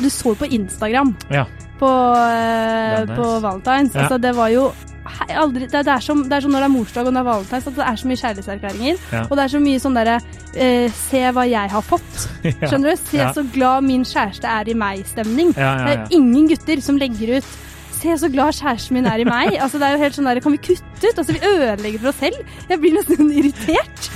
Du så på Instagram Ja. på, eh, på Valentine's. Ja. Altså, det var jo hei, aldri, det, det, er som, det er som når det er morsdag og når det er Valentine's, at det er så mye kjærlighetserklæringer. Ja. Og det er så mye sånn derre eh, Se hva jeg har fått. Skjønner du? Se så glad min kjæreste er i meg-stemning. Det er ingen gutter som legger ut Se så glad kjæresten min er i meg. Altså, det er jo helt sånn der, Kan vi kutte ut? Altså, Vi ødelegger for oss selv. Jeg blir nesten irritert.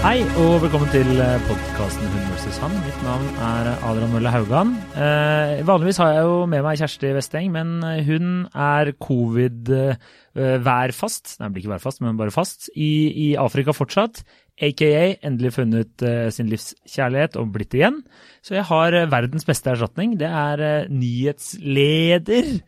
Hei og velkommen til podkasten Hun vs. han. Mitt navn er Adrian Mølle Haugan. Eh, vanligvis har jeg jo med meg Kjersti Westeng, men hun er covid-værfast. Nei, blir ikke værfast, men bare fast. I, I Afrika fortsatt. Aka endelig funnet eh, sin livskjærlighet og blitt igjen. Så jeg har eh, verdens beste erstatning. Det er eh, nyhetsleder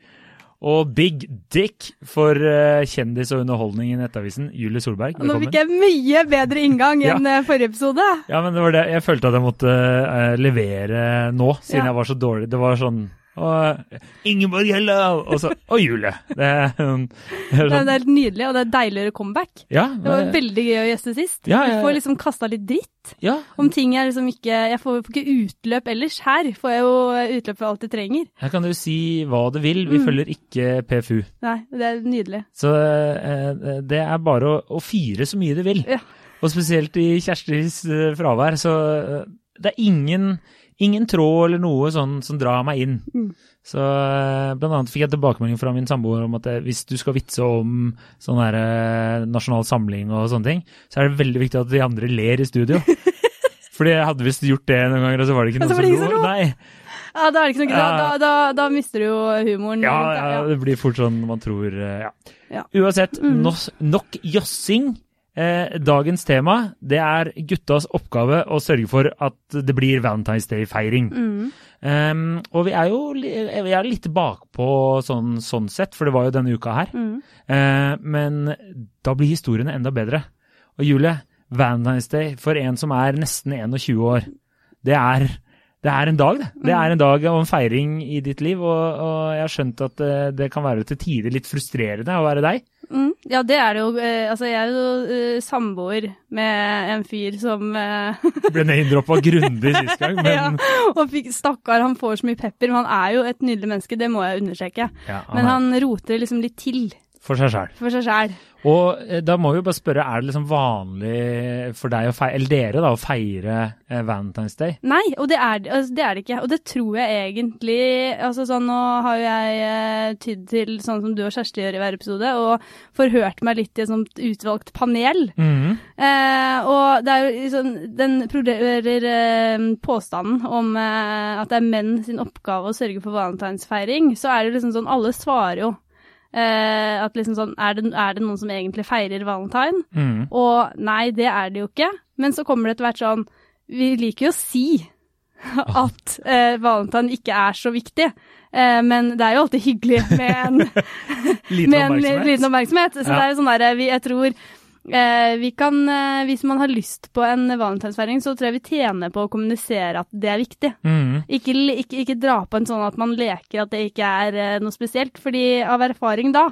og big dick for eh, kjendis og underholdning i Nettavisen, Julie Solberg. Nå fikk jeg mye bedre inngang enn ja. forrige episode. Ja, men det var det. Jeg følte at jeg måtte eh, levere nå, siden Ja. jeg var så dårlig. Det var sånn og, Ingeborg Hello! Og så Og Julie. Det, er sånn- det er Det sånn, helt nydelig, og det er deiligere comeback. ja, Det var veldig gøy å gjeste sist. Ja, Du ja, får liksom kasta litt dritt ja, om ting jeg liksom ikke Jeg får ikke utløp ellers. Her får jeg jo utløp for alt jeg trenger. her kan du si hva du vil. Vi Mm. følger ikke PFU. Nei, det er nydelig. Så eh, det er bare å, å fire så mye du vil. Ja. Og spesielt i Kjerstis eh, fravær. Så eh, det er ingen, ingen tråd eller noe sånn som drar meg inn. Mm. Så eh, blant annet fikk jeg tilbakemelding fra min samboer om at eh, hvis du skal vitse om sånn her eh, nasjonal samling og sånne ting, så er det veldig viktig at de andre ler i studio. Fordi jeg hadde visst gjort det noen ganger, og så var det ikke noe noen som lo. Nei. Ja, da er det ikke noe. Da, da, da, mister du jo humoren. Ja, det, ja, det blir fort sånn man tror Ja. Ja. Uansett, Mm. nok jossing. Eh, dagens tema det er guttas oppgave å sørge for at det blir Valentine's Day-feiring. Mm. Um, og vi er jo vi er litt bakpå sånn, sånn sett, for det var jo denne uka her. Mm. Eh, men da blir historiene enda bedre. Og Julie, Valentine's Day for en som er nesten 21 år, det er, det er en dag, det. Det er en dag og en feiring i ditt liv, og, og jeg har skjønt at det, det kan være til tider litt frustrerende å være deg. Mm. Ja, det er det jo. Eh, altså, jeg er jo eh, samboer med en fyr som eh, Ble name-droppa grundig sist gang, men ja, Og fikk, stakkar, han får så mye pepper. Men han er jo et nydelig menneske, det må jeg understreke. ja, Men han roter liksom litt til for seg sjæl. for seg sjæl. Og eh, da må vi jo bare spørre, er det liksom vanlig for deg å feire, eller dere da, å feire eh, Valentine's Day? Nei, og det er, altså, det er det ikke. Og det tror jeg egentlig altså sånn, Nå har jo jeg eh, tydd til sånn som du og Kjersti gjør i hver episode, og forhørt meg litt i et sånt utvalgt panel. Mhm. Eh, og det er jo liksom Den proderer påstanden om at det er menn sin oppgave å sørge for valentinsfeiring, så er det liksom sånn Alle svarer jo. Eh, at liksom sånn er det, er det noen som egentlig feirer valentine? Mm. Og nei, det er det jo ikke. Men så kommer det etter hvert sånn Vi liker jo å si at uh, valentine ikke er så viktig. Eh, men det er jo alltid hyggelig med en Liten med en oppmerksomhet. liten oppmerksomhet. Så Ja. det er jo sånn der, jeg tror vi kan, eh, Hvis man har lyst på en valentinsfeiring, så tror jeg vi tjener på å kommunisere at det er viktig. Mm. Ikke, ikke, ikke dra på en sånn at man leker at det ikke er eh, noe spesielt, fordi av erfaring da,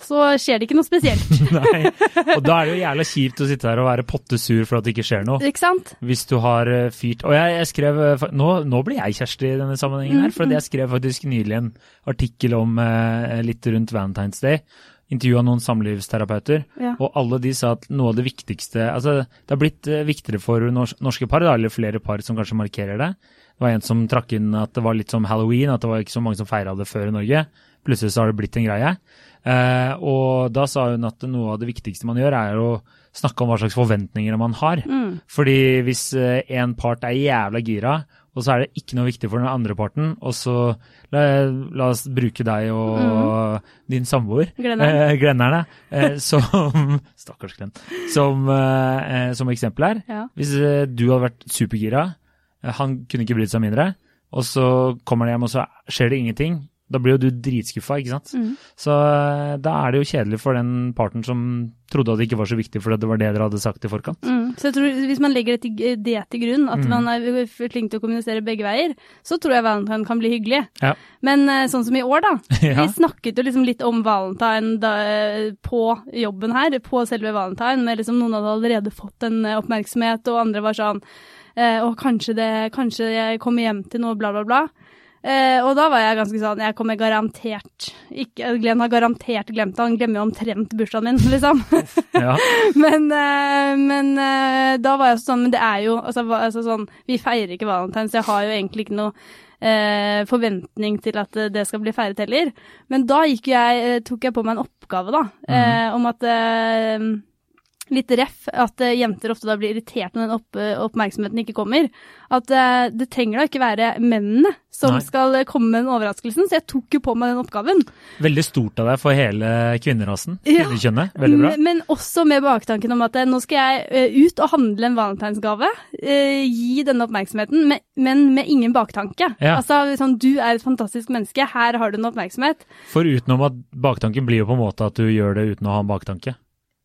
så skjer det ikke noe spesielt. Nei, og da er det jo jævla kjipt å sitte her og være pottesur for at det ikke skjer noe. ikke sant? Hvis du har eh, fyrt Og jeg, jeg skrev eh, nå, nå blir jeg Kjersti i denne sammenhengen her, for Mm, jeg skrev faktisk nylig en artikkel om eh, litt rundt Valentine's Day. Intervjua noen samlivsterapeuter, Ja. og alle de sa at noe av det viktigste Altså, det har blitt eh, viktigere for norske par, da, eller flere par som kanskje markerer det. Det var en som trakk inn at det var litt som halloween, at det var ikke så mange som feira det før i Norge. Plutselig så har det blitt en greie. Eh, og da sa hun at noe av det viktigste man gjør, er å snakke om hva slags forventninger man har. Mm. Fordi hvis eh, en part er jævla gira, og så er det ikke noe viktig for den andre parten, og så la, la oss bruke deg og din samboer, Glenneren. eh, Glennerne, eh, som Stakkars Glenn. Som, eh, eh, som eksempel her. Ja. Hvis eh, du hadde vært supergira, eh, han kunne ikke brydd seg mindre, og så kommer han hjem, og så skjer det ingenting. Da blir jo du dritskuffa, ikke sant. Mm. Så eh, da er det jo kjedelig for den parten som trodde at det ikke var så viktig fordi det var det dere hadde sagt i forkant. Mm. Så jeg tror hvis man legger det til, det til grunn, at Mm. man er flink til å kommunisere begge veier, så tror jeg valentine kan bli hyggelig. Ja. Men eh, sånn som i år, da. Ja. Vi snakket jo liksom litt om valentine da, eh, på jobben her, på selve valentine, med liksom noen hadde allerede fått en eh, oppmerksomhet, og andre var sånn og kanskje det Kanskje jeg kommer hjem til noe, bla, bla, bla. Eh, og da var jeg ganske sånn Jeg kommer garantert ikke Glenn har garantert glemt det. Han glemmer jo omtrent bursdagen min, liksom. Ja. Men, eh, men eh, da var jeg sånn Men det er jo altså, altså sånn Vi feirer ikke valentine, så jeg har jo egentlig ikke noe eh, forventning til at eh, det skal bli feiret heller. Men da jeg, eh, tok jeg på meg en oppgave, da, eh, om at Litt ref at eh, jenter ofte da blir irritert når den opp, oppmerksomheten ikke kommer. At uh, det trenger da ikke være mennene som Nei. skal eh, komme med den overraskelsen, så jeg tok jo på meg den oppgaven. Veldig stort av deg for hele kvinnerasen. Ja. Veldig bra. Men, også med baktanken om at uh, nå skal jeg uh, ut og handle en valentinsgave. eh, gi denne oppmerksomheten, men, men med ingen baktanke. Ja. Altså sånn, du er et fantastisk menneske, her har du en oppmerksomhet. For utenom at baktanken blir jo på en måte at du gjør det uten å ha en baktanke.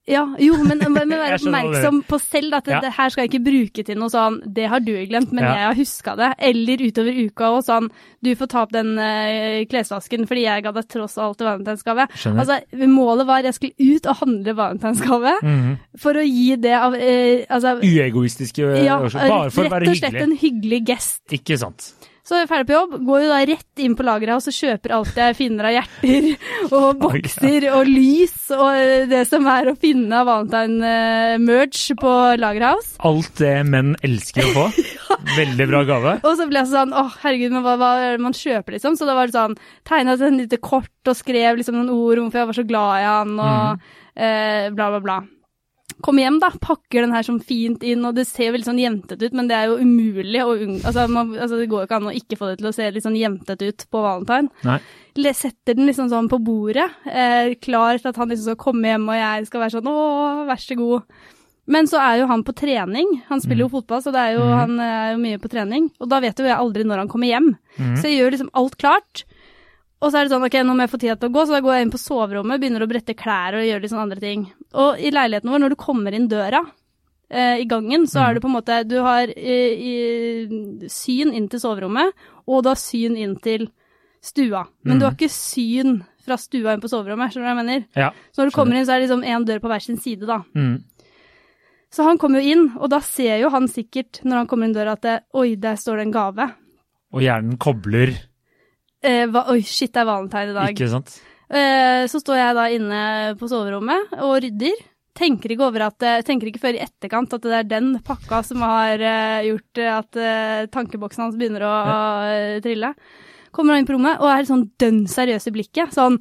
Ja, jo, men, være Jeg skjønner hva oppmerksom på selv, at Ja. det her skal jeg ikke bruke til noe sånn, det har du glemt, men Ja. jeg har huska det. Eller utover uka og sånn, du får ta opp den uh, klesvasken fordi jeg ga deg tross alt valentinsgave. Altså, målet var jeg skulle ut og handle valentinsgave Mhm. for å gi det av uh, altså, Uegoistiske Ja. Bare for å være rett og slett hyggelig. en hyggelig gest. Ikke sant. Så er jeg ferdig på jobb, går jo da rett inn på lageret og kjøper alt jeg finner av hjerter og bokser og lys og det som er å finne av valentine-merch på Lagerhouse. Alt det menn elsker å få. Veldig bra gave. Og så ble jeg sånn, åh herregud, men hva, hva er det man kjøper liksom? Så da var det sånn, tegnet et lite kort og skrev liksom noen ord om hvorfor jeg var så glad i han og eh, bla bla bla. Kom hjem da, pakker den her sånn fint inn, og det ser veldig sånn jentete ut, men det er jo umulig å unngå, altså, altså det går jo ikke an å ikke få det til å se litt sånn jentete ut på valentine. Nei. Setter den liksom sånn på bordet, eh, klar til at han liksom skal komme hjem, og jeg skal være sånn, å, vær så god. Men så er jo han på trening, han spiller jo fotball, så det er jo, mm. han er jo mye på trening, og da vet jo jeg aldri når han kommer hjem. Mm. Så jeg gjør liksom alt klart. Og så er det sånn, ok, nå må jeg få tida til å gå, så da går jeg inn på soverommet, begynner å brette klær og gjøre litt sånn andre ting. Og i leiligheten vår, når du kommer inn døra eh, i gangen, så Mhm. er det på en måte, du har i, i, syn inn til soverommet, og du har syn inn til stua. Men du har Mhm. ikke syn fra stua inn på soverommet, skjønner du hva jeg mener? Ja. Så når du kommer inn, så er det liksom en dør på hver sin side, da. Mm. Så han kommer jo inn, og da ser jo han sikkert, når han kommer inn døra, at det, oi, der står det en gave. Og hjernen kobler, Eh, va, oi, shit, det er valentine i dag. ikke sant? Eh, Så står jeg da inne på soverommet og rydder. Tenker ikke, at, eh, tenker ikke før i etterkant at det er den pakka som har eh, gjort at eh, tankeboksen hans begynner å eh, trille. Kommer han inn på rommet og er sånn dønn seriøs i blikket. Sånn,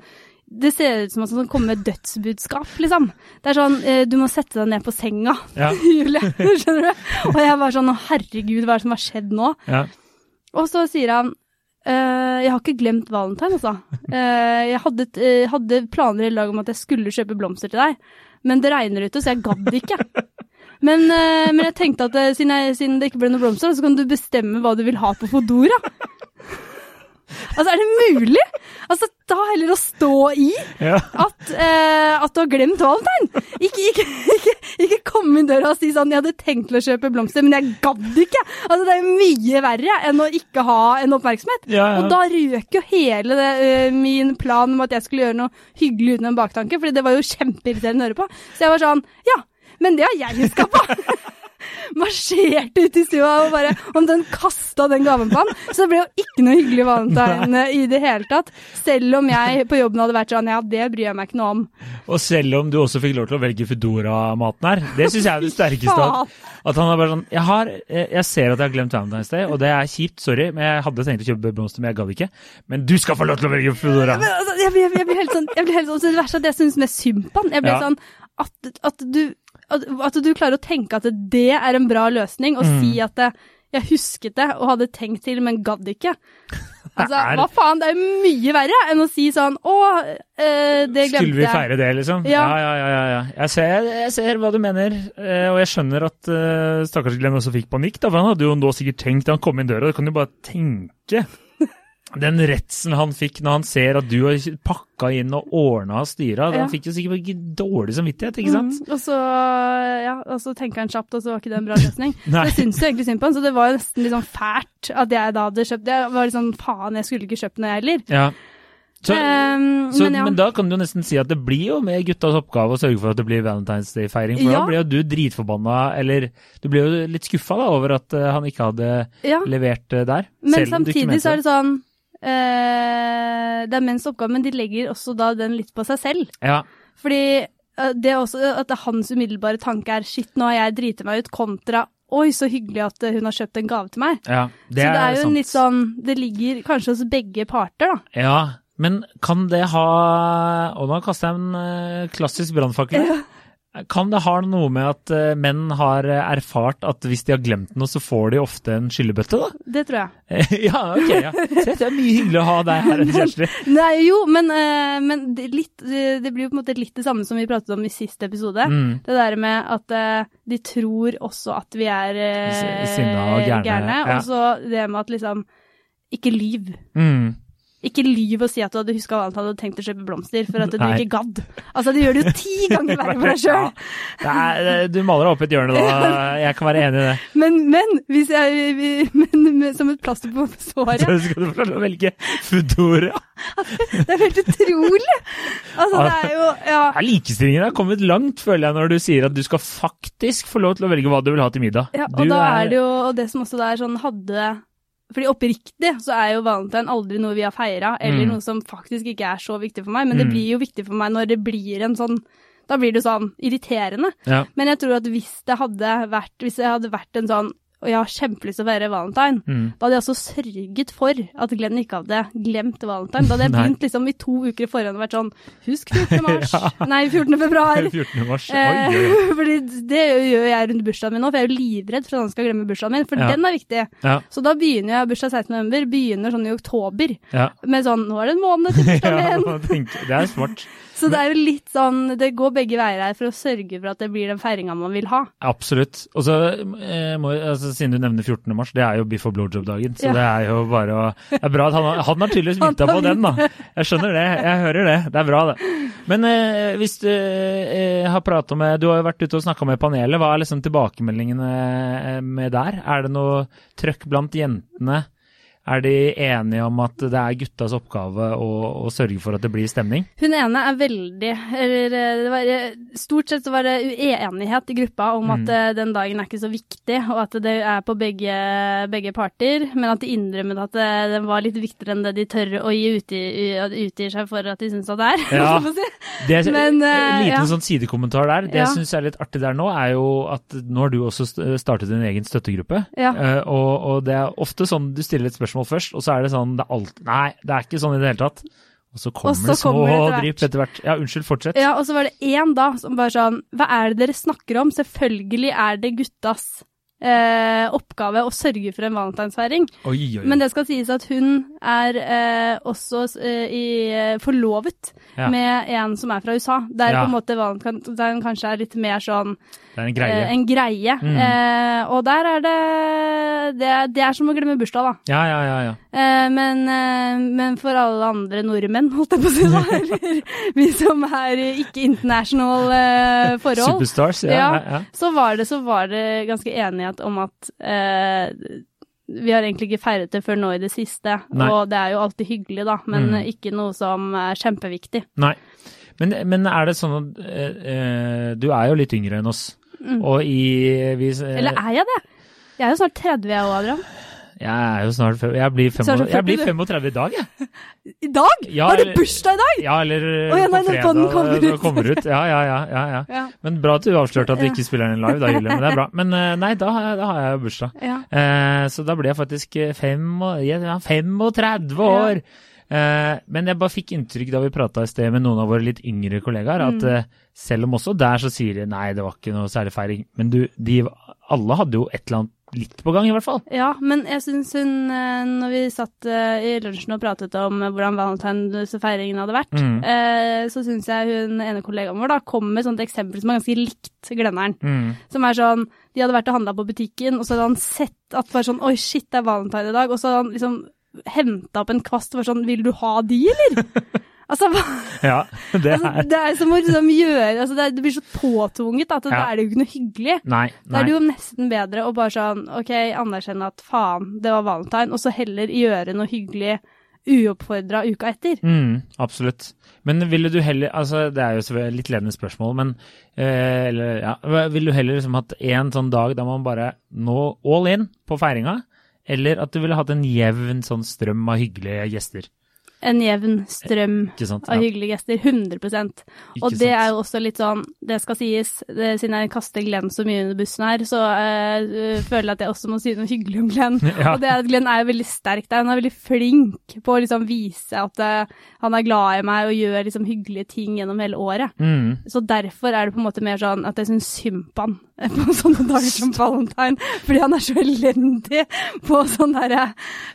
det ser ut som at han kommer med dødsbudskap, liksom. Det er sånn, du må sette deg ned på senga, Ja. Julie. Skjønner du? Og jeg var sånn, å herregud, hva er det som har skjedd nå? ja. Og så sier han «Eh, jeg har ikke glemt valentine, altså. Eh, jeg hadde, eh, hadde planer i dag om at jeg skulle kjøpe blomster til deg, men det regner ute, så jeg gadd ikke. Men, eh, men jeg tenkte at eh, siden, jeg, siden det ikke ble noen blomster, så kan du bestemme hva du vil ha på Fodora. Altså, er det mulig? Altså, ta heller å stå i at, eh, at du har glemt valentine. Ikke, ikke, ikke, ikke komme inn døra og si sånn 'jeg hadde tenkt til å kjøpe blomster, men jeg gadd ikke'. Altså, det er jo mye verre enn å ikke ha en oppmerksomhet. Ja, ja. Og da røk jo hele det, uh, min plan om at jeg skulle gjøre noe hyggelig uten en baktanke, fordi det var jo kjempeirriterende å høre på. Så jeg var sånn 'ja, men det har jeg huska på'. Marsjerte ut i stua og bare Om den kasta den gaven på han, så det ble jo ikke noe hyggelig valentine i det hele tatt. Selv om jeg på jobben hadde vært sånn ja, det bryr jeg meg ikke noe om. Og selv om du også fikk lov til å velge Foodora-maten her, det syns jeg er det sterkeste. At, han er bare sånn jeg, har, jeg, ser at jeg har glemt Valentine's Day, og det er kjipt, sorry, men jeg hadde tenkt å kjøpe blomster, men jeg gadd ikke. Men du skal få lov til å velge Foodora! Altså, jeg, blir- jeg blir helt sånn, jeg blir helt sånn, så Det verste er at jeg syns mest synd på han. Jeg ble Ja. sånn at, at, du, at, at du klarer å tenke at det er en bra løsning, og Mm. si at det, jeg husket det og hadde tenkt til, men gadd ikke. Altså, hva faen, det er mye verre enn å si sånn å, eh, det glemte jeg. Skulle vi feire det, liksom? Ja. ja, ja. ja, ja. Jeg, ser, jeg ser hva du mener, eh, og jeg skjønner at uh, stakkars Glenn også fikk panikk. Da, for Han hadde jo nå sikkert tenkt da han kom inn døra, du kan jo bare tenke Den redselen han fikk når han ser at du har pakka inn og ordna og styra, Ja. han fikk jo sikkert ikke dårlig samvittighet, ikke sant? Mm, og, så, ja, og så tenker han kjapt, og så var ikke det en bra løsning. Så jeg syns jo egentlig synd på han, så det var jo nesten litt sånn fælt at jeg da hadde kjøpt det. Jeg var litt sånn faen, jeg skulle ikke kjøpt den jeg heller. Ja. Så, um, så, men ja. men da kan du jo nesten si at det blir jo med guttas oppgave å sørge for at det blir Valentine's Day-feiring. For Ja. da blir jo du dritforbanna, eller du blir jo litt skuffa over at eh, han ikke hadde ja. levert eh, der. Men samtidig så er det sånn Det er menns oppgave, men de legger også da den litt på seg selv. Ja, Fordi eh, det er også at det er hans umiddelbare tanke er shit, nå har jeg driti meg ut, kontra oi, så hyggelig at eh, hun har kjøpt en gave til meg. ja, det så det er jo sant. litt sånn Det ligger kanskje hos begge parter, da. Ja, men kan det ha Og nå kaster jeg en eh, klassisk brannfakkel. Kan det ha noe med at eh, menn har eh, erfart at hvis de har glemt noe, så får de ofte en skyllebøtte, da? Det tror jeg. ja, ok. ja. Det er mye hyggelig å ha deg her, Kjersti. Nei, jo, men, eh, men det, litt, det blir jo på en måte litt det samme som vi pratet om i siste episode. Mm. Det der med at de tror også at vi er sinna og gærne, ja. Og så det med at liksom Ikke lyv. Mm. Ikke lyv og si at du hadde huska at du hadde tenkt å kjøpe blomster, for at du Nei. ikke gadd. Altså, det gjør det jo ti ganger verre for deg sjøl. Ja, er, det- du maler deg opp i et hjørne da. Jeg kan være enig i det. Men, men, hvis jeg, men, som et plaster på såret Så skal du få lov å velge Foodora. Det er helt utrolig! Altså, det er jo Ja. Likestillingen har kommet langt, føler jeg, når du sier at du skal faktisk få lov til å velge hva du vil ha til middag. Ja, og Du da er det jo og det som også er sånn hadde fordi oppriktig så er jo valentine aldri noe vi har feira, eller Mm. noe som faktisk ikke er så viktig for meg, men det Mm. blir jo viktig for meg når det blir en sånn Da blir det sånn irriterende. Ja. Men jeg tror at hvis det hadde vært Hvis det hadde vært en sånn og jeg har kjempelyst til å feire valentine, Mm. da hadde jeg også sørget for at Glenn ikke hadde glemt valentine. Da hadde jeg begynt liksom i to uker i forhånd og vært sånn Husk 14. mars. Ja. Nei, 14. februar. 14. mars. Oi, Eh, oi, oi. fordi det gjør jeg rundt bursdagen min nå, for jeg er jo livredd for at han skal glemme bursdagen min, for Ja. den er viktig. Ja, Så da begynner jeg bursdag 16. november, begynner sånn i oktober, med sånn nå er det en måned til bursdagen min. det er smart. Så det er jo litt sånn, det går begge veier her for å sørge for at det blir den feiringa man vil ha. Absolutt. Og så eh, må, altså, Siden du nevner 14. mars, det er jo biff og blowjob-dagen. Så Ja. det er jo bare å Det er bra at han, han har tydeligvis mynta på den, da. Jeg skjønner det. Jeg hører det. Det er bra, det. Men eh, hvis du eh, har pratet med Du har jo vært ute og snakka med panelet. Hva er liksom tilbakemeldingene eh, med der? Er det noe trøkk blant jentene? Er de enige om at det er guttas oppgave å, å sørge for at det blir stemning? Hun ene er veldig Eller det var, stort sett så var det uenighet i gruppa om Mm. at eh, den dagen er ikke så viktig, og at det er på begge, begge parter, men at de innrømmet at eh, den var litt viktigere enn det de tør å gi utgir seg for at de syns at det er. Ja. si. Det er, Men, eh, en liten ja. sånn sidekommentar der. Det Ja. jeg syns er litt artig der nå, er jo at nå har du også startet din egen støttegruppe. Ja. Og, og det er ofte sånn du stiller et spørsmål først, og så er det sånn det er alt, Nei, det er ikke sånn i det hele tatt. Og så kommer så det små drypp etter hvert. Ja, unnskyld, fortsett. Ja, og så var det én da som bare sånn Hva er det dere snakker om? Selvfølgelig er det guttas eh, oppgave å sørge for en valentinsfeiring. Oi, oi, oi. Men det skal sies at hun er eh, også eh, i, eh, forlovet Ja. med en som er fra USA. Der Ja. på en måte valentine kanskje er litt mer sånn det er en greie. eh, en greie. Mm. Eh, og der er det, det Det er som å glemme bursdag, da. Ja, ja, ja. ja. Eh, men, eh, men for alle andre nordmenn, holdt jeg på å si, da, eller vi som er ikke international eh, forhold, Superstars. Ja, Ja. ja. så var, det, så var det ganske enighet om at eh, vi har egentlig ikke feiret det før nå i det siste, Nei. og det er jo alltid hyggelig, da, men Mm. ikke noe som er kjempeviktig. Nei. Men, men er det sånn at Du er jo litt yngre enn oss. Mm. Og i vi, Eller er jeg det? Jeg er jo snart 30 jeg òg, Adrian. Jeg er jo snart Jeg blir, fem, Så er det jeg blir 35 i dag, jeg. I dag? Ja, har du bursdag i dag? Ja, eller oh, ja, nei, på fredag kommer ut. kommer ut. Ja, ja, ja, ja, ja. Men bra at du avslørte at du ikke spiller den live, da, Julie. Men det er bra. Men eh, nei, da, har jeg- da har jeg jo bursdag. ja. Eh, så da blir jeg faktisk eh, fem, ja, 35 år. Eh, men jeg bare fikk inntrykk da vi prata i sted med noen av våre litt yngre kollegaer, at Mm. eh, selv om også der så sier de nei, det var ikke noe særlig feiring. Men du, de alle hadde jo et eller annet litt på gang, i hvert fall. Ja, men jeg syns hun, eh, når vi satt i lunsjen og pratet om hvordan valentinsfeiringen hadde vært, Mm. så syns jeg hun ene kollegaen vår da kom med et sånt eksempel som er ganske likt Glenneren. Mm. Som er sånn, de hadde vært og handla på butikken, og så hadde han sett at bare sånn Oi, shit, det er valentine i dag. Og så hadde han liksom henta opp en kvast og var sånn 'vil du ha de, eller?' altså? Ja, det altså, er det er som å liksom gjøre altså, det, er, det blir så påtvunget at Ja. da er det jo ikke noe hyggelig. Nei. Da er det jo nesten bedre å bare sånn OK, anerkjenne at faen, det var valentine, og så heller gjøre noe hyggelig uoppfordra uka etter. Mm, absolutt. Men ville du heller altså Det er jo litt ledende spørsmål, men eh, eller, ja, Ville du heller liksom hatt en sånn dag der man bare nå all in på feiringa, eller at du ville hatt en jevn sånn strøm av hyggelige gjester? En jevn strøm ja. av hyggelige gjester. 100 ikke Og det er jo også litt sånn, det skal sies, det, siden jeg kaster Glenn så mye under bussen her, så uh, føler jeg at jeg også må si noe hyggelig om Glenn. Ja. Og det er at Glenn er jo veldig sterk der, han er veldig flink på å liksom vise at uh, han er glad i meg og gjør liksom hyggelige ting gjennom hele året. Mm, Så derfor er det på en måte mer sånn at jeg syns synd på han på sånne dager som valentine, fordi han er så elendig på sånn derre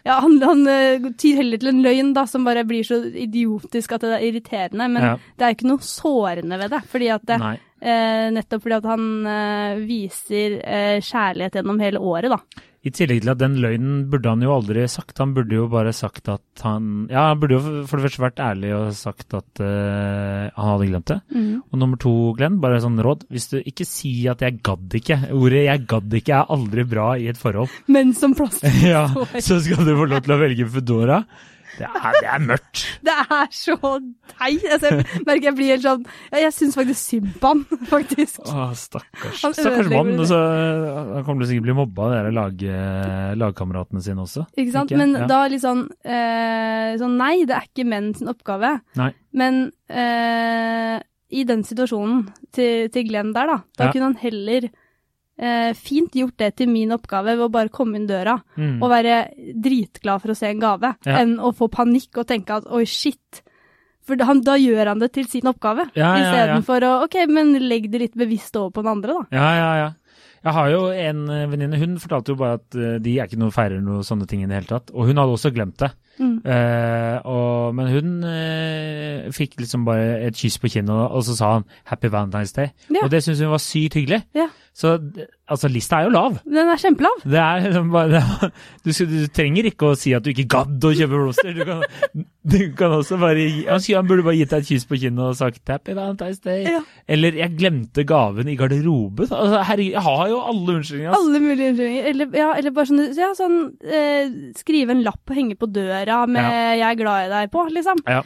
Ja, han, han eh, tyr heller til en løgn, da, som bare blir så idiotisk at det er irriterende. Men Ja. det er jo ikke noe sårende ved det, fordi at det, eh, nettopp fordi at han eh, viser eh, kjærlighet gjennom hele året, da. I tillegg til at den løgnen burde han jo aldri sagt. Han burde jo bare sagt at han Ja, han burde jo for det første vært ærlig og sagt at uh, han hadde glemt det. Og nummer to, Glenn, bare sånn råd. Hvis du ikke sier at 'jeg gadd ikke', ordet 'jeg gadd ikke' er aldri bra i et forhold. Men som plaster. Ja, så skal du få lov til å velge Foodora. Det er, det er mørkt. Det er så teit. Altså, jeg merker jeg blir helt sånn Jeg syns faktisk synd på han, faktisk. Å, stakkars. Han Stakkars mann. Altså, Han kommer til å sikkert bli mobba av de lag, lagkameratene sine også. Ikke sant? Ikke? Men Ja. da litt sånn, eh, sånn Nei, det er ikke menn sin oppgave. Nei. Men eh, i den situasjonen til, til Glenn der, da, da Ja. kunne han heller eh, fint gjort det til min oppgave ved å bare komme inn døra Mm. og være dritglad for å se en gave, Ja. enn å få panikk og tenke at oi, shit. For da, da gjør han det til sin oppgave, Ja, ja, ja. å ok, men legg det litt bevisst over på den andre, da. Ja, ja, ja. Jeg har jo en eh, venninne, hun fortalte jo bare at eh, de er ikke noe feirer noe sånne ting i det hele tatt. Og hun hadde også glemt det. Mm. Eh, og, men hun eh, fikk liksom bare et kyss på kinnet, og, så sa han 'Happy Valentine's Day'. Ja. Og det syntes hun var sykt hyggelig. Ja. Så altså, lista er jo lav. Den er kjempelav. Det er liksom bare du, du trenger ikke å si at du ikke gadd å kjøpe blomster. Du kan, du kan også bare gi, han, burde bare gitt deg et kyss på kinnet og sagt 'Happy Valentine's Day'. Ja. Eller 'Jeg glemte gaven i garderoben'. Altså, herregud, jeg har jo alle unnskyldninger. Altså. Alle mulige unnskyldninger. Eller, ja, eller bare sånn, ja, sånn eh, skrive en lapp og henge på døra med Ja. 'jeg er glad i deg' på, liksom. Ja.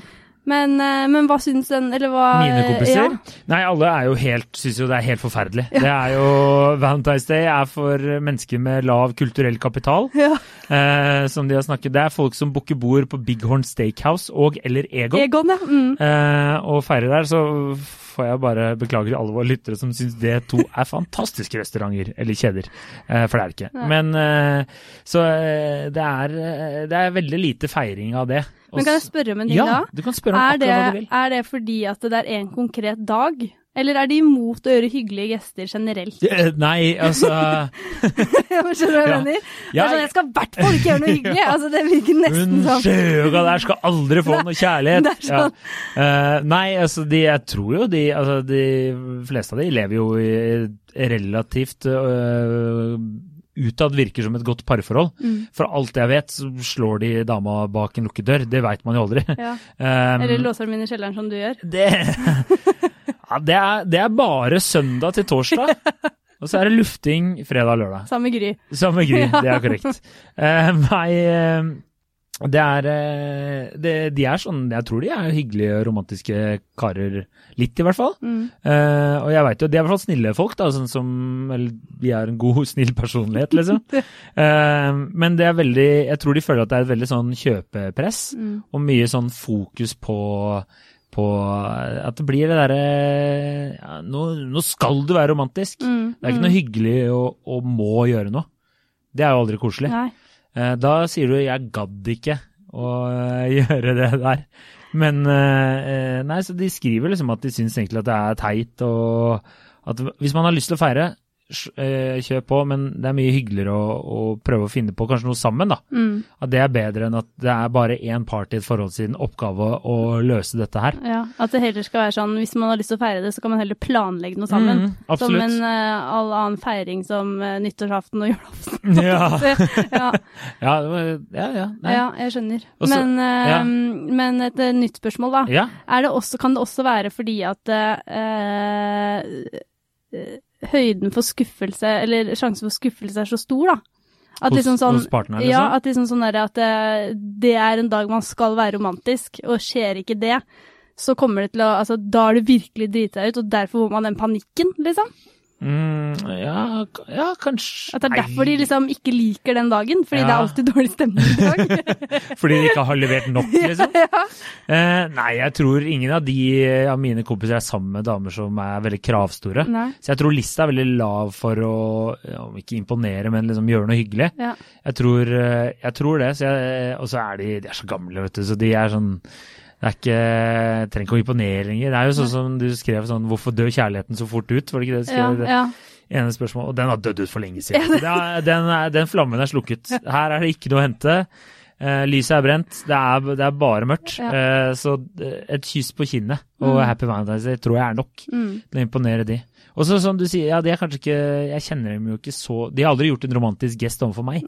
Men, eh, men hva syns den, eller hva Mine kompiser? Ja. Nei, alle er jo helt, syns jo det er helt forferdelig. Det er jo Valentine's Day er for mennesker med lav kulturell kapital, Ja. eh, som de har snakket. Det er folk som booker bord på Big Horn Steakhouse og eller Egon. Egon, ja. Mm. eh, og feirer der, så får jeg bare beklage til alle våre lyttere som syns det to er fantastiske restauranter, eller kjeder. Eh, for det er det ikke. Nei. Men eh, Så eh, det er, det er veldig lite feiring av det. Men kan jeg spørre om en ting ja, da? du kan spørre om Er akkurat det, hva du vil. er det fordi at det er en konkret dag? Eller er de imot å gjøre hyggelige gester generelt? Eh, Nei, altså Skjønner du hva jeg mener? Ja, sånn, jeg skal i hvert fall ikke gjøre noe hyggelig! Altså, det virker nesten Hun som skjøga der skal aldri få noe kjærlighet. det er sånn. Ja. Uh, nei, altså de, jeg tror jo de, altså de fleste av de lever jo i relativt uh, utad virker som et godt parforhold. Mm. For alt jeg vet, så slår de dama bak en lukket dør. Det veit man jo aldri. ja. Um, Eller låser dem inn i kjelleren, som du gjør. det, ja, det, er, det er bare søndag til torsdag. Og så er det lufting fredag og lørdag. Samme Gry. Samme Gry, det er korrekt. Uh, nei, uh, det er uh, det, De er sånn Jeg tror de er hyggelige, romantiske karer. Litt, i hvert fall. Mm. Og jeg vet jo, de er i hvert fall snille folk, da, sånn som Eller de er en god, snill personlighet, liksom. Men det er veldig Jeg tror de føler at det er et veldig sånn kjøpepress, Mm. og mye sånn fokus på på at det blir det derre ja, nå, nå skal du være romantisk. Mm. Det er ikke noe hyggelig å, å må gjøre noe. Det er jo aldri koselig. Nei. Eh, Da sier du 'jeg gadd ikke' å eh, gjøre det der. Men eh, nei, så de skriver liksom at de syns egentlig at det er teit, og at hvis man har lyst til å feire, eh, kjør på, men det er mye hyggeligere å, å prøve å finne på kanskje noe sammen, da. Mm. At det er bedre enn at det er bare én part i et forhold sin oppgave å løse dette her. Ja, At det heller skal være sånn hvis man har lyst til å feire det, så kan man heller planlegge noe sammen. Mm, som en uh, all annen feiring som uh, nyttårsaften og julaften. Ja, ja, ja, ja. ja, ja, jeg skjønner. Også, men, uh, ja. men et nytt spørsmål, da. Er det også, kan det også være fordi at høyden for skuffelse, eller sjansen for skuffelse er så stor, da? At liksom sånn, hos partneren, Ja, liksom? at liksom sånn der at det, det er en dag man skal være romantisk, og skjer ikke det, så kommer det til å Altså, da har du virkelig driti deg ut, og derfor får man den panikken, liksom. Mm, ja, ja, kanskje At det er derfor de liksom ikke liker den dagen, fordi det er alltid dårlig stemning i dag. Fordi de ikke har levert nok, liksom? ja. Eh, nei, jeg tror ingen av de av mine kompiser er sammen med damer som er veldig kravstore. Nei. Så jeg tror lista er veldig lav for å, ja, om ikke imponere, men liksom gjøre noe hyggelig. Ja. Jeg tror, eh, jeg tror det. Så jeg, og så er de, de er så gamle, vet du, så de er sånn det er ikke, trenger ikke å imponere lenger. Det er jo sånn som du skrev sånn 'Hvorfor dør kjærligheten så fort ut?' Var det ikke det du Ja, skrev? det ja. ene spørsmål, og den har dødd ut for lenge siden. Er, den, er, den flammen er slukket. Her er det ikke noe å hente. Uh, lyset er brent, det er, det er bare mørkt. Ja. Uh, så et kyss på kinnet og Mm. Happy Valentine's Day tror jeg er nok Mm. til å imponere de. Og så som du sier, ja, de er kanskje ikke Jeg kjenner dem jo ikke så De har aldri gjort en romantisk gest overfor meg.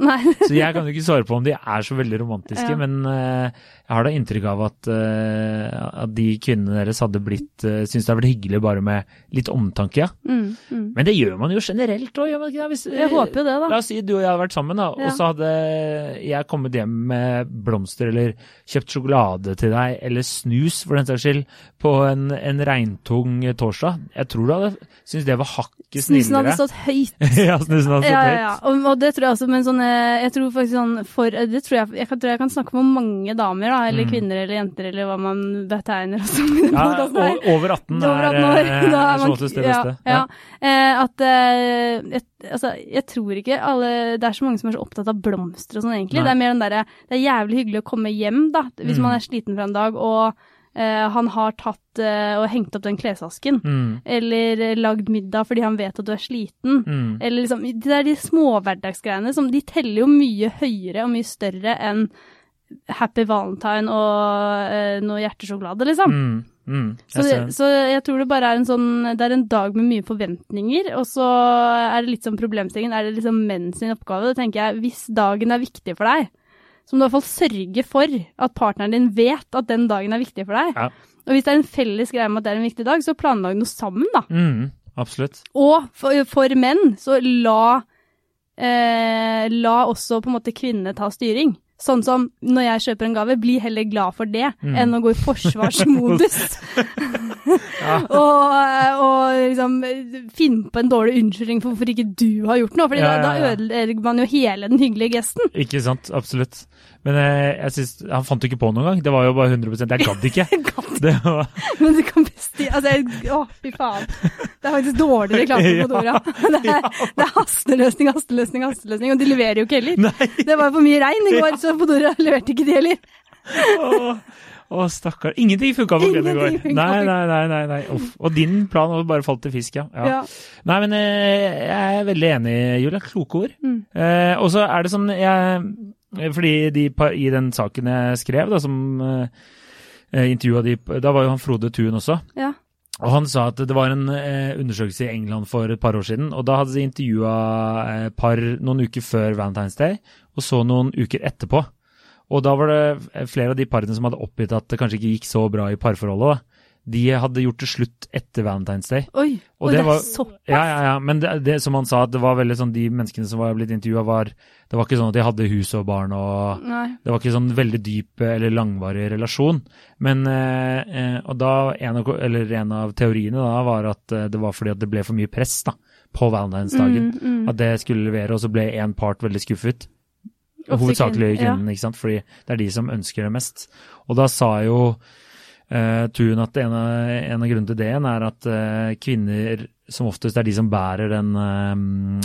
Så jeg kan jo ikke svare på om de er så veldig romantiske, Ja. men uh, jeg har da inntrykk av at, uh, at de kvinnene deres hadde blitt uh, Syns det hadde vært hyggelig bare med litt omtanke, ja. Mm, mm. Men det gjør man jo generelt òg, gjør man ikke det? Hvis, Jeg håper jo det, da. La oss si du og jeg hadde vært sammen, da, Ja. og så hadde jeg kommet hjem med blomster eller kjøpt sjokolade til deg, eller snus for den saks skyld, på en, en regntung torsdag. Jeg tror du hadde syntes det var hakket Snusen hadde stått høyt. ja, snusen hadde stått Ja, ja, høyt. ja. Og, og det tror jeg også, men sånn eh, Jeg tror faktisk sånn for Det tror jeg Jeg tror jeg kan snakke med mange damer, da, eller Mm. kvinner eller jenter, eller hva man betegner oss som. Ja, podcasten over 18 Over er, 18 år. eh, Da er man- det ja, beste. Ja. Eh, at eh, et, altså, jeg tror ikke alle Det er så mange som er så opptatt av blomster og sånn, egentlig. Nei. Det er mer den derre Det er jævlig hyggelig å komme hjem, da, hvis Mm. man er sliten fra en dag, og eh, han har tatt uh, og hengt opp den klesvasken. Mm, Eller eh, lagd middag fordi han vet at du er sliten. mm. Eller liksom, det er de små hverdagsgreiene som de teller jo mye høyere og mye større enn Happy Valentine og noe hjertesjokolade, liksom. Mm, mm. Så, det, så jeg tror det bare er en sånn Det er en dag med mye forventninger, og så er det litt sånn problemstillingen Er det liksom menn sin oppgave? Da tenker jeg, hvis dagen er viktig for deg, så må du i hvert fall sørge for at partneren din vet at den dagen er viktig for deg. Ja. Og hvis det er en felles greie med at det er en viktig dag, så planlag noe sammen, da. Mm, absolutt. Og for, for menn, så la, eh, la også på en måte kvinnene ta styring. Sånn som når jeg kjøper en gave, bli heller glad for det Mm. enn å gå i forsvarsmodus. og, og liksom finne på en dårlig unnskyldning for hvorfor ikke du har gjort noe. For Ja, ja, da, ja. da ødelegger man jo hele den hyggelige gesten. Ikke sant, absolutt. Men eh, jeg synes, han fant jo ikke på noen gang. Det var jo bare 100 Jeg gadd ikke. Det var, Men du kan besti... Altså, jeg, å, fy faen. Det er faktisk dårlig reklame på Dora. Det, er- det er hasteløsning, hasteløsning, hasteløsning, og de leverer jo ikke heller. nei! Det var for mye regn i går, så Fodora leverte ikke de heller. Å, å, stakkar. Ingenting funka for Glenn i går. Nei, nei, nei. nei, nei. Og din plan var bare falt til fisk, ja. ja. Ja. Nei, men eh, jeg er veldig enig, Julia. Kloke ord. Mm. Eh, og så er det sånn jeg, Fordi de, i den saken jeg skrev, da, som eh, intervjua de Da var jo han Frode Thun også. Ja. Og han sa at det var en eh, undersøkelse i England for et par år siden, og da hadde de intervjua eh, par noen uker før Valentine's Day, og så noen uker etterpå. Og da var det flere av de parene som hadde oppgitt at det kanskje ikke gikk så bra i parforholdet. da. De hadde gjort det slutt etter Valentine's Day. Oi, Og det det, var- er såpass? Ja, ja, ja, men det, det som han sa, at det var veldig sånn, de menneskene som var blitt intervjua, var Det var ikke sånn at de hadde hus og barn og Nei. Det var ikke sånn veldig dyp eller langvarig relasjon. Men eh, eh, Og da en av, eller en av teoriene da var at eh, det var fordi at det ble for mye press da, på valentinsdagen. Mm, mm. At det skulle levere, og så ble én part veldig skuffet. Hovedsakelig kvinnen, ja. ikke sant? fordi det er de som ønsker det mest. Og da sa jo uh, hun at en av, en av grunnene til det er at uh, kvinner som oftest er de som bærer den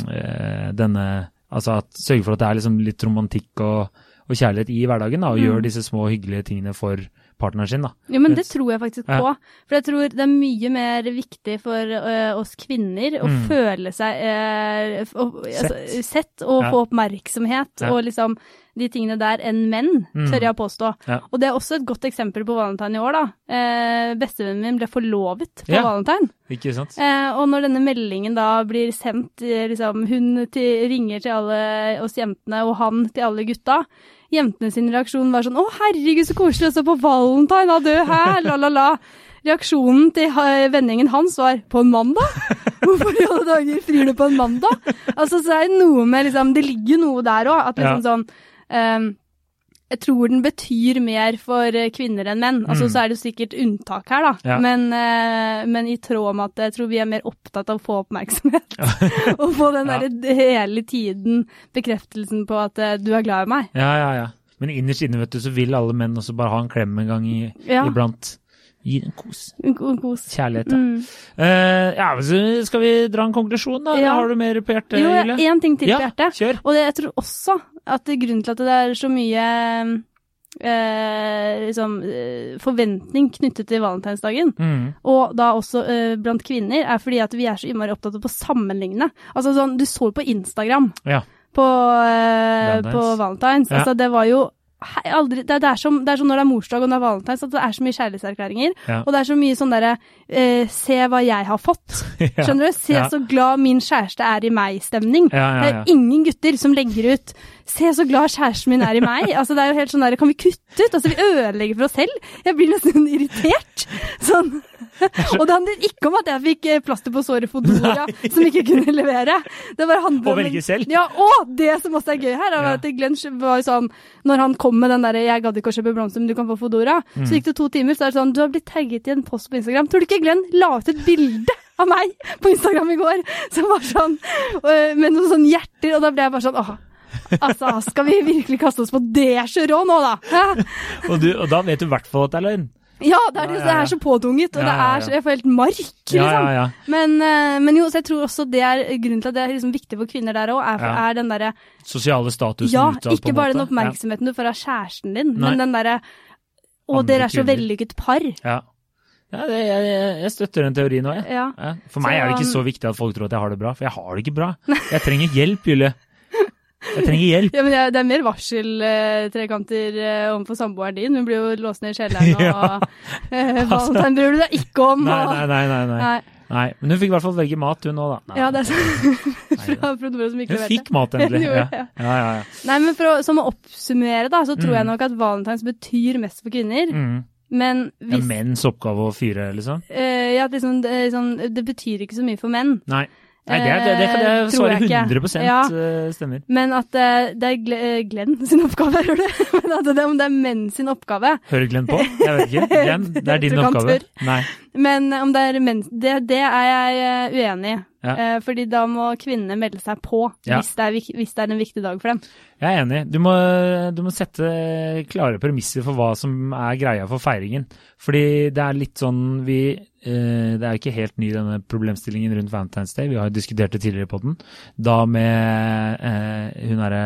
eh, denne Altså at sørger for at det er liksom litt romantikk og, og kjærlighet i hverdagen, da, og Mm. gjør disse små hyggelige tingene for partneren sin, da. Jo, men det tror jeg faktisk Ja. på. For jeg tror det er mye mer viktig for uh, oss kvinner å Mm. føle seg uh, å- altså, Sett. sett og Ja. få oppmerksomhet Ja. og liksom de tingene der enn menn, Mm. tør jeg å påstå. Ja. Og det er også et godt eksempel på valentine i år, da. Eh, Bestevennen min ble forlovet på Ja. valentine. Ikke sant? Eh, og når denne meldingen da blir sendt, eh, liksom hun til, ringer til alle oss jentene, og han til alle gutta, jentene sin reaksjon var sånn 'Å, herregud, så koselig også på valentine, ha du, her, la, la, la'. Reaksjonen til vendingen vennegjengen hans var 'på en mandag'? Hvorfor i alle dager frir du på en mandag? Altså, så er det noe med liksom Det ligger noe der òg, at liksom sånn ehm, jeg tror den betyr mer for eh, kvinner enn menn. Altså, Mm. Så er det sikkert unntak her, da. Ja. Men, eh, men i tråd med at jeg tror vi er mer opptatt av å få oppmerksomhet. og få den Ja. hele tiden bekreftelsen på at eh, du er glad i meg. Ja, ja, ja. Men innerst inne, vet du, så vil alle menn også bare ha en klem en gang i, iblant. Gi en kos. En kos. Kjærlighet, ja. Mm. Uh, ja, skal vi dra en konklusjon, da? Ja. Har du mer på hjertet, Jo, Julie? én ting til ja, på hjertet. kjør. Og det, jeg tror også at grunnen til at det er så mye eh, liksom, eh, forventning knyttet til valentinsdagen, Mm. og da også eh, blant kvinner, er fordi at vi er så innmari opptatt av å sammenligne. Altså sånn, du så jo på Instagram Ja. på, eh, på Valentines. Ja. Altså, det var jo aldri, det, er som, det er som når det er morsdag og når det er valentines, at det er så mye kjærlighetserklæringer. Ja. Og det er så mye sånn derre eh, Se hva jeg har fått. Skjønner du? Se Ja. så glad min kjæreste er i meg-stemning. Ja, Det er ingen gutter som legger ut 'se så glad kjæresten min er i meg'. Altså, det er jo helt sånn der, Kan vi kutte ut? Altså, Vi ødelegger for oss selv. Jeg blir nesten irritert. Sånn. Og det handler ikke om at jeg fikk eh, plaster på såret Fodora som ikke kunne levere. Det bare handler om velge selv. Ja, og det som også er gøy her, er at Glenn var jo sånn Når han kom med den derre 'jeg gadd ikke å kjøpe blomster, men du kan få Fodora', Mm. så gikk det to timer, så er det sånn 'du har blitt tagget i en post på Instagram'. Tror du ikke Glenn la ut et bilde av meg på Instagram i går som var sånn øh, med noen sånne hjerter, og da ble jeg bare sånn åh. Altså, skal vi virkelig kaste oss på det kjøret nå, da? Og, du, og da vet du i hvert fall at det er løgn. Ja, det er, det, Ja, ja, det er så påtunget, og det er så, jeg får helt mark, liksom. Men, øh, men jo, så jeg tror også det er grunnen til at det er liksom viktig for kvinner der òg, er, er den derre Sosiale statusen Ja, utad, på ikke bare den måte. oppmerksomheten du får av kjæresten din, Nei. men den derre Å, dere er så vellykket par. Ja. ja det, jeg, jeg støtter den teorien òg, jeg. Ja. Ja. For meg Så, er det ikke så viktig at folk tror at jeg har det bra, for jeg har det ikke bra. Jeg trenger hjelp, Julie. Jeg trenger hjelp. Ja, men det er, det er mer varseltrekanter uh, overfor samboeren din. Hun blir jo låst ned i kjelleren, og Ja. uh, Valentine bryr du deg ikke om. Nei, og, nei, nei. nei, nei. Nei. Men hun fikk i hvert fall velge mat, hun òg, da. Nei, Ja, det er nei, fra Frodora som ikke Hun fikk mat endelig. Ja, ja. ja, ja. ja. Nei, men for å, som å oppsummere, da, så tror Mm. jeg nok at valentines betyr mest for kvinner. Mm. Men Det er menns oppgave å fyre, liksom? eh, ja, liksom, det, sånn, det betyr ikke så mye for menn. Nei. Nei, det, er, det, det kan Eh, jeg svare jeg 100 Ja. eh, stemmer. Men at eh, det er eh, Glenn sin oppgave, hører du? Men at det, om det er menn sin oppgave. Hører Glenn på? Jeg vet ikke. Glenn, det er din oppgave. Nei. Men om det er mens... det, det er jeg eh, uenig i. Ja. Eh, fordi da må kvinnene melde seg på Ja. hvis, det er, hvis det er en viktig dag for dem. Jeg er enig. Du må, du må sette klare premisser for hva som er greia for feiringen. Fordi det er litt sånn vi eh, Det er ikke helt ny denne problemstillingen rundt Valentine's Day. Vi har jo diskutert det tidligere på den. Da med eh, hun derre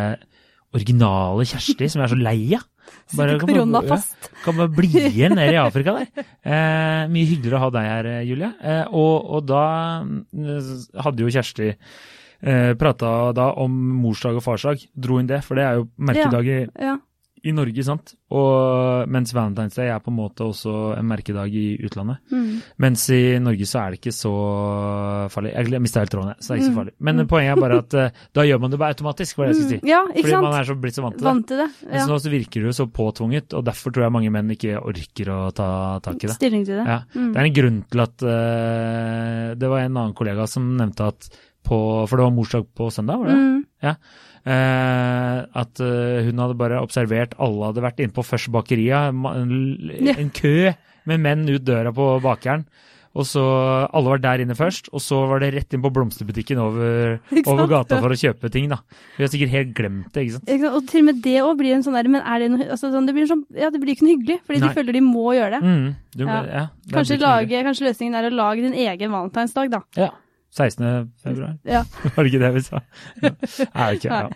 originale Kjersti som jeg er så lei av. Bare- Sitter fast. Kan bare bli igjen nede i Afrika der. Eh, mye hyggeligere å ha deg her, eh, Julie. Eh, og, og da mm, hadde jo Kjersti eh, prata da om morsdag og farsdag. Dro inn det, for det er jo merkedager Ja. I Norge, sant. Og mens Valentine's Day er på en måte også en merkedag i utlandet. Mm. Mens i Norge så er det ikke så farlig. Jeg mista helt tråden, så det er ikke så Mm. farlig. Men poenget er bare at uh, da gjør man det bare automatisk, var det jeg skulle si. Mm. Ja, Fordi sant? man er så blitt så vant til det. Vant til det. Mens Ja. nå så virker det jo så påtvunget, og derfor tror jeg mange menn ikke orker å ta tak i det. Stilling til det. Ja. Mm. Det er en grunn til at uh, Det var en annen kollega som nevnte at på For det var morsdag på søndag, var det? Mm. Ja. Eh, at eh, hun hadde bare observert alle hadde vært inne på Først Bakeria, en, kø med menn ut døra på bakeren. Og så Alle var der inne først, og så var det rett inn på blomsterbutikken over, over gata for å kjøpe ting. da. Vi har sikkert helt glemt det, ikke sant. Ikke sant? Og til og med det òg blir en sånn der Men er det noe altså, sånn, Det blir sånn Ja, det blir ikke noe hyggelig, fordi Nei. de føler de må gjøre det. Mm, du, Ja. ja. det Kanskje, lage, kanskje løsningen er å lage din egen valentinsdag, da. Ja. 16. februar. Ja. Var det ikke det vi sa? Ja. Det ikke, ja.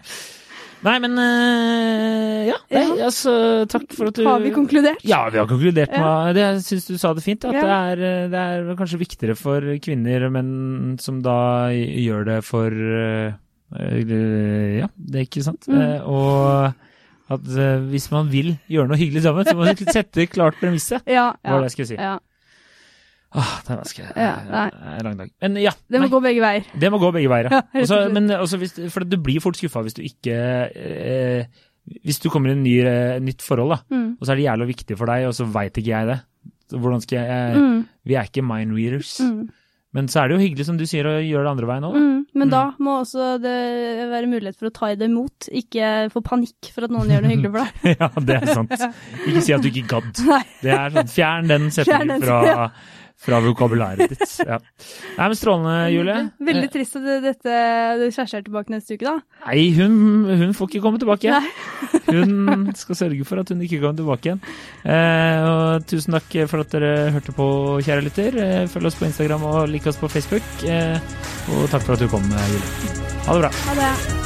Nei, men øh, ja. Nei, altså, takk for at du Har vi konkludert? Ja, vi har konkludert med det. Jeg syns du sa det fint. At Ja. det, er, øh, det er kanskje viktigere for kvinner, men som da gjør det for øh, Ja, det er ikke sant. Mm. Eh, og at hvis man vil gjøre noe hyggelig sammen, så må man sette klart premisset. Ja. Det var ja. det jeg skulle si. ja. Åh, det er vanskelig. Ja, en lang dag. Men ja. Det må nei. gå begge veier. Det må gå begge veier, Ja, ja. Også, men også hvis, for du blir fort skuffa hvis du ikke eh, Hvis du kommer i en ny, eh, nytt forhold, da, Mm. og så er det jævla viktig for deg, og så veit ikke jeg det. Hvordan skal jeg, Mm. Vi er ikke mind readers. Mm. Men så er det jo hyggelig, som du sier, å gjøre det andre veien òg. Mm. Men Mm. da må også det være mulighet for å ta i det imot, ikke få panikk for at noen gjør noe hyggelig for deg. ja, det er sant. Ikke si at du ikke gadd. Det er sånn, Fjern den setningen fra. Fra vokabulæret ditt. Ja. Nei, men Strålende, Julie. Veldig Eh, trist at det- dette kjæresten kjæreste er tilbake neste uke, da. Nei, hun, hun får ikke komme tilbake. Nei. Hun skal sørge for at hun ikke kommer tilbake igjen. Eh, og tusen takk for at dere hørte på, kjære lytter. Eh, følg oss på Instagram og lik oss på Facebook. Eh, og takk for at du kom, Julie. Ha det bra. Ha det.